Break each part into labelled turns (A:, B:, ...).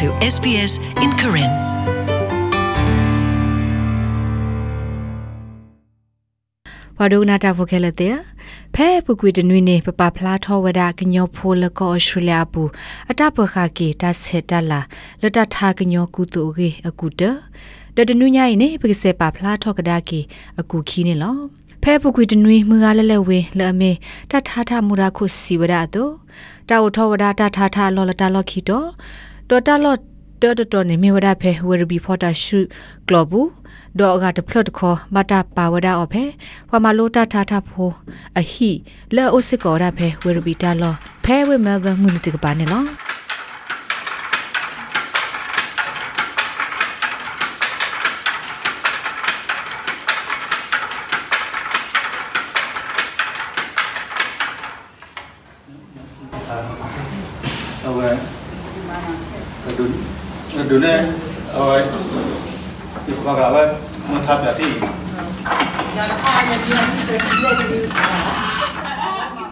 A: to SBS in Karen.
B: ဝါဒိုနာတာဖိုခဲလတဲ့ဖဲပုကွေတနွေနေပပဖလားထောဝဒကညောဖိုလကောရှူလျာဘူးအတပခါကေတဆေတလာလတထာကညောကူတူရေအကူတဒတနုညိုင်နေပကစေပါဖလားထောကဒါကေအကူခီနေလောဖဲပုကွေတနွေမူကလလဲဝေလအမေတထာထမူရာခုစီဝဒတော့တာဝထောဝဒတထာထလောလတလောခီတော့ တော်တလောတော်တော်နေမြဝဒဖဲဝရဘီဖော်တာရှုကလဘူးဒေါ်ကတဖလတ်ခေါ်မတာပါဝဒအဖေဖမလိုတာတာတာဖိုအဟိလဲအိုစစ်ကောရဖဲဝရဘီတာလောဖဲဝဲမဲဘမှုလတကပါနေလော
C: Adun eh. Awal. Ibu kakak awal. Mau tahap jadi.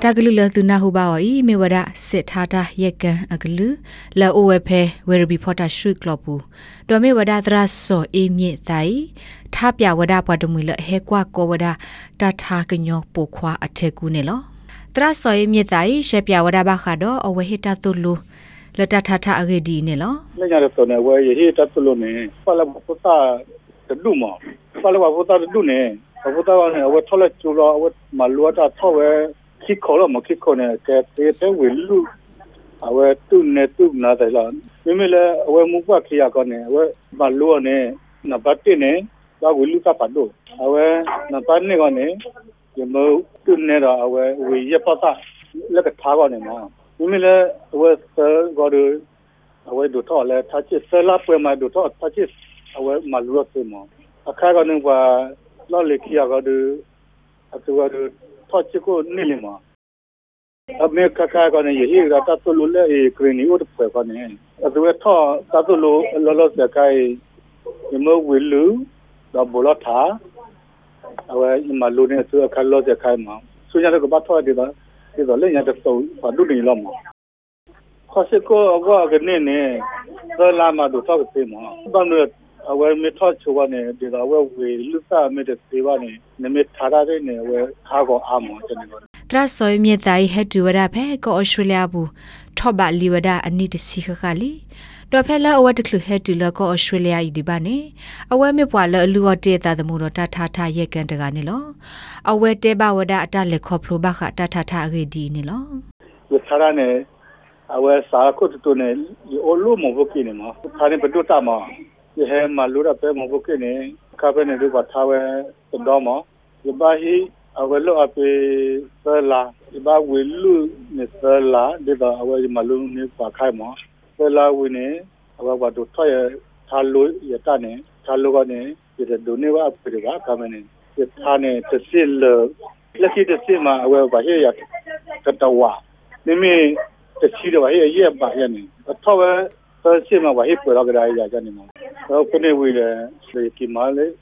B: တကလူလသူနာဟုပါဝီမေဝဒစစ်ထားတာယက်ကန်အကလူလာအိုဝဲဖဲဝဲရဘီဖော်တာရှုကလပူဒေါ်မေဝဒသရဆောအေမြင့်တိုင်ထပြဝဒပွားတမွေလဟဲကွာကောဝဒတထာကညောပိုခွာအထက်ကူနေလောသရဆောအေမြင့်တိုင်ရှက်ပြဝဒဘခါတော့အဝဲဟစ်တတုလူ လတထထအဂေဒီနေလော
C: လက်ညာတဲ့ဆိုနေဝဲရေဟေတပ်ပလို့နေဖလာဘုသာတူမောဖလာဘုသာတူနေဘုသာကနေဝဲထောလက်ကျူလောဝဲမလွတ်တာထောဝဲခိခေါ်လို့မခိခေါ်နဲ့ကဲတေးတဲ့ဝေလူအဝဲသူ့နဲ့သူ့နာတယ်လားမိမိလည်းအဝဲမူပွားခေရကောနဲ့အဝဲမလို့နဲ့နဘတ်တင်နဲ့ဘာဝေလူကပတ်လို့အဝဲနဘတ်နဲ့ကောနဲ့ဒီမို့သူ့နဲ့တော့အဝဲဝေရပတ်တာလက်ကထားကောနဲ့နော်ူမီလေဝဲဆာဂေါ်ဒူအဝဲဒူတော့လဲတာချစ်ဆဲလာပွဲမှာဒူတော့တာချစ်အဝဲမလူရစေမအခါကနေကလော်လေခီယာဂေါ်ဒူအတူဂေါ်ဒူတော့ချစ်ကိုနေလီမအမေခခါကနေယေဟီရာတတ်လို့လဲခရနီဥတ်ပွဲကနေအတူတော့တတ်လို့လော်လော်စကိုင်ဒီမဝီလူတော့ဘလော်တာအဝဲမလူနေသူအခါလော်စကိုင်မဆူညာတော့ဘာထောက်တယ် ဒီတော့လည်းရတဲ့တော့ဘာလို့နေလောမခါစကောအဝါကနေနေသလာမတို့တော့ပြေမဘာလို့အဝဲမထောချဝနေဒီတော့ဝဲဝေလူစားမဲ့တဲ့ဒီပါနေနမေထားရတဲ့နေဝဲခါကောအာမောတဲ့နေကော
B: တရဆောမြင့်တိုင်ဟက်တူဝဒဖဲကောဩစတြေးလျဘူးထော့ဘလီဝဒအနိတစီခခလီ တော့ဖဲလာအဝတ်တခလူဟက်တူလကောဩစတြေးလျဤဒီပါနေအဝဲမြပွာလအလူော်တေတာသမူတော့တထထရက်ကန်တကနေလောအဝဲတဲဘဝဒအတလက်ခေါဖလိုဘခတထထအဂေဒီနေလော
C: ဝဆရာနေအဝဲစာကုတ်တူနေအလိုမဘကိနေမှာခါနေဘဒုတာမှာဒီဟဲမလူရပဲမဘကိနေခါပဲနေတော့ထားဝဲတော့မှာဒီဘာဟီအဝဲလောအပေဆလာဒီဘာဝေလူနေဆလာဒီဘာအဝဲမလူနေပါခိုင်မှာဆ လာဝင်နေအဘဘတို့ထွက်ရထားလို့ရတာနေထားလို့ကနေဒီဒိုနေဝပရိကကမနေဒီထားနေသစ်လလက်ရှိသစ်မှာအဝဲပါဟဲ့ရကတဝနိမေတချီတော့ဟဲ့ရပါရနေအထောပဲသစ်မှာပါဟဲ့ပရကရာရကြနေမှာတော့ခုနေဝီလေဒီကမလေး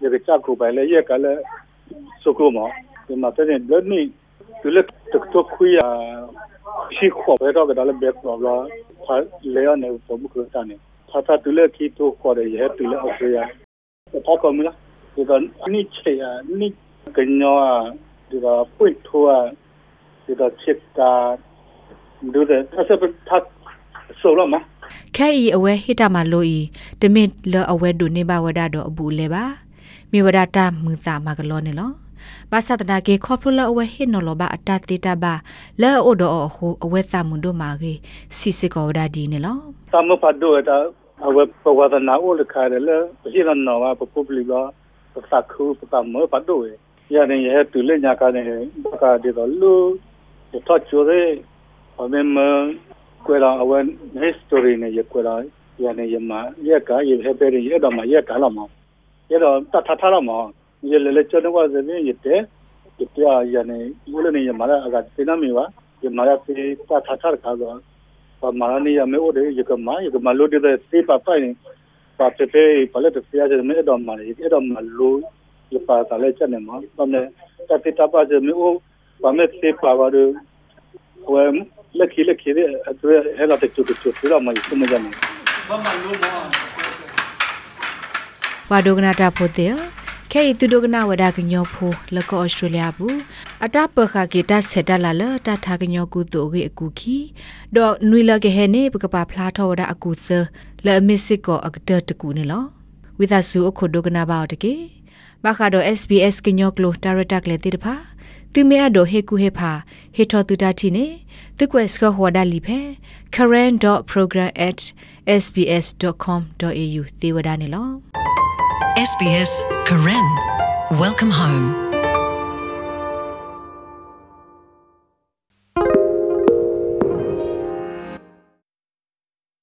C: ဒီကချကူပဲလေရကလည်းစုကုမဒီမှာတဲ့လက်နည်း သူလက်တက်တော့ခွေးရှိခေါ်ပဲတော့ကလည်းဘက်တော့လာလေရနေပုံကူတန်းနေသာသာသူလက်ခီတော့ခေါ်ရရဲ့သူလက်အောက်ရတော့ကောမလားဒီကနိချေယာနိကညောဒီကပွင့်ထွားဒီကချစ်တာဒုတဲ့အစပ်ထပ်ဆိုလာမ
B: ခဲဤအဝဲဟိတမလို့ဤတမင်လအဝဲဒုနေဘဝဒတော့အဘူးလဲပါမြေဝဒတာမြူစာမကလောနေလော ဘာသာတနာကေခေါပလလအဝဲဟိနော်လဘာအတတေတာဘာလဲအိုဒိုအခုအဝဲသမွန်ဒိုမာကေစီစကောဒါဒီနေလော
C: သမဖတ်ဒိုတာအဝဲပဝဒနာအိုလခါရလဲရှိနနော်ဘာပပူပလီလောပသခုပကမဖတ်ဒိုရရင်ရဲ့တူလက်ညာကနေဘာကဒီတော့လူတော့ချိုရဲအမေမကွေလာအဝဲ history နဲ့ရကွေလာရနေရမှာရက်ကရဟဲပဲရတော့မှာရက်ကလာမှာရတော့တတ်ထားထားတော့မှာ yelelechonekwa zemi yete yetya yani uleni yamara aga tsinami wa yamara se ta tha thar kha lo pa mara ni yame ode yekama yekama lo de se pa pa ni pa te te pale te sia je me edom ma ni edom ma lo ye pa ta le chane ma pa me ta te ta pa je me o pa me se pa wa de wem lekhi lekhi de atre hela te chu chu chu la ma su me jane pa ma lo ma ပါ
B: ဒုကနာတာဖိုတေ ခဲဤသူဒိုကနာဝဒါကညောဖိုလကောဩစတြေးလျဘူးအတပခကေတဆက်တလာလတထာကညောကူတူရေအကူခီဒေါ်နွေလကေဟဲနေပကပဖလားထောဝဒါအကူသလအမစ်စစ်ကောအကတတကူနေလောဝိသဆူအခုဒိုကနာဘာတကေဘခါဒို SBS ကညောကလိုတာရတက်လေတိတဖာသူမဲအဒိုဟေကူဟေဖာဟေထောတူတာတီနေသူကွယ်စကဟောဒါလီဖဲ current.program@sbs.com.au သေဝဒနေလော
A: SBS Karen. Welcome home.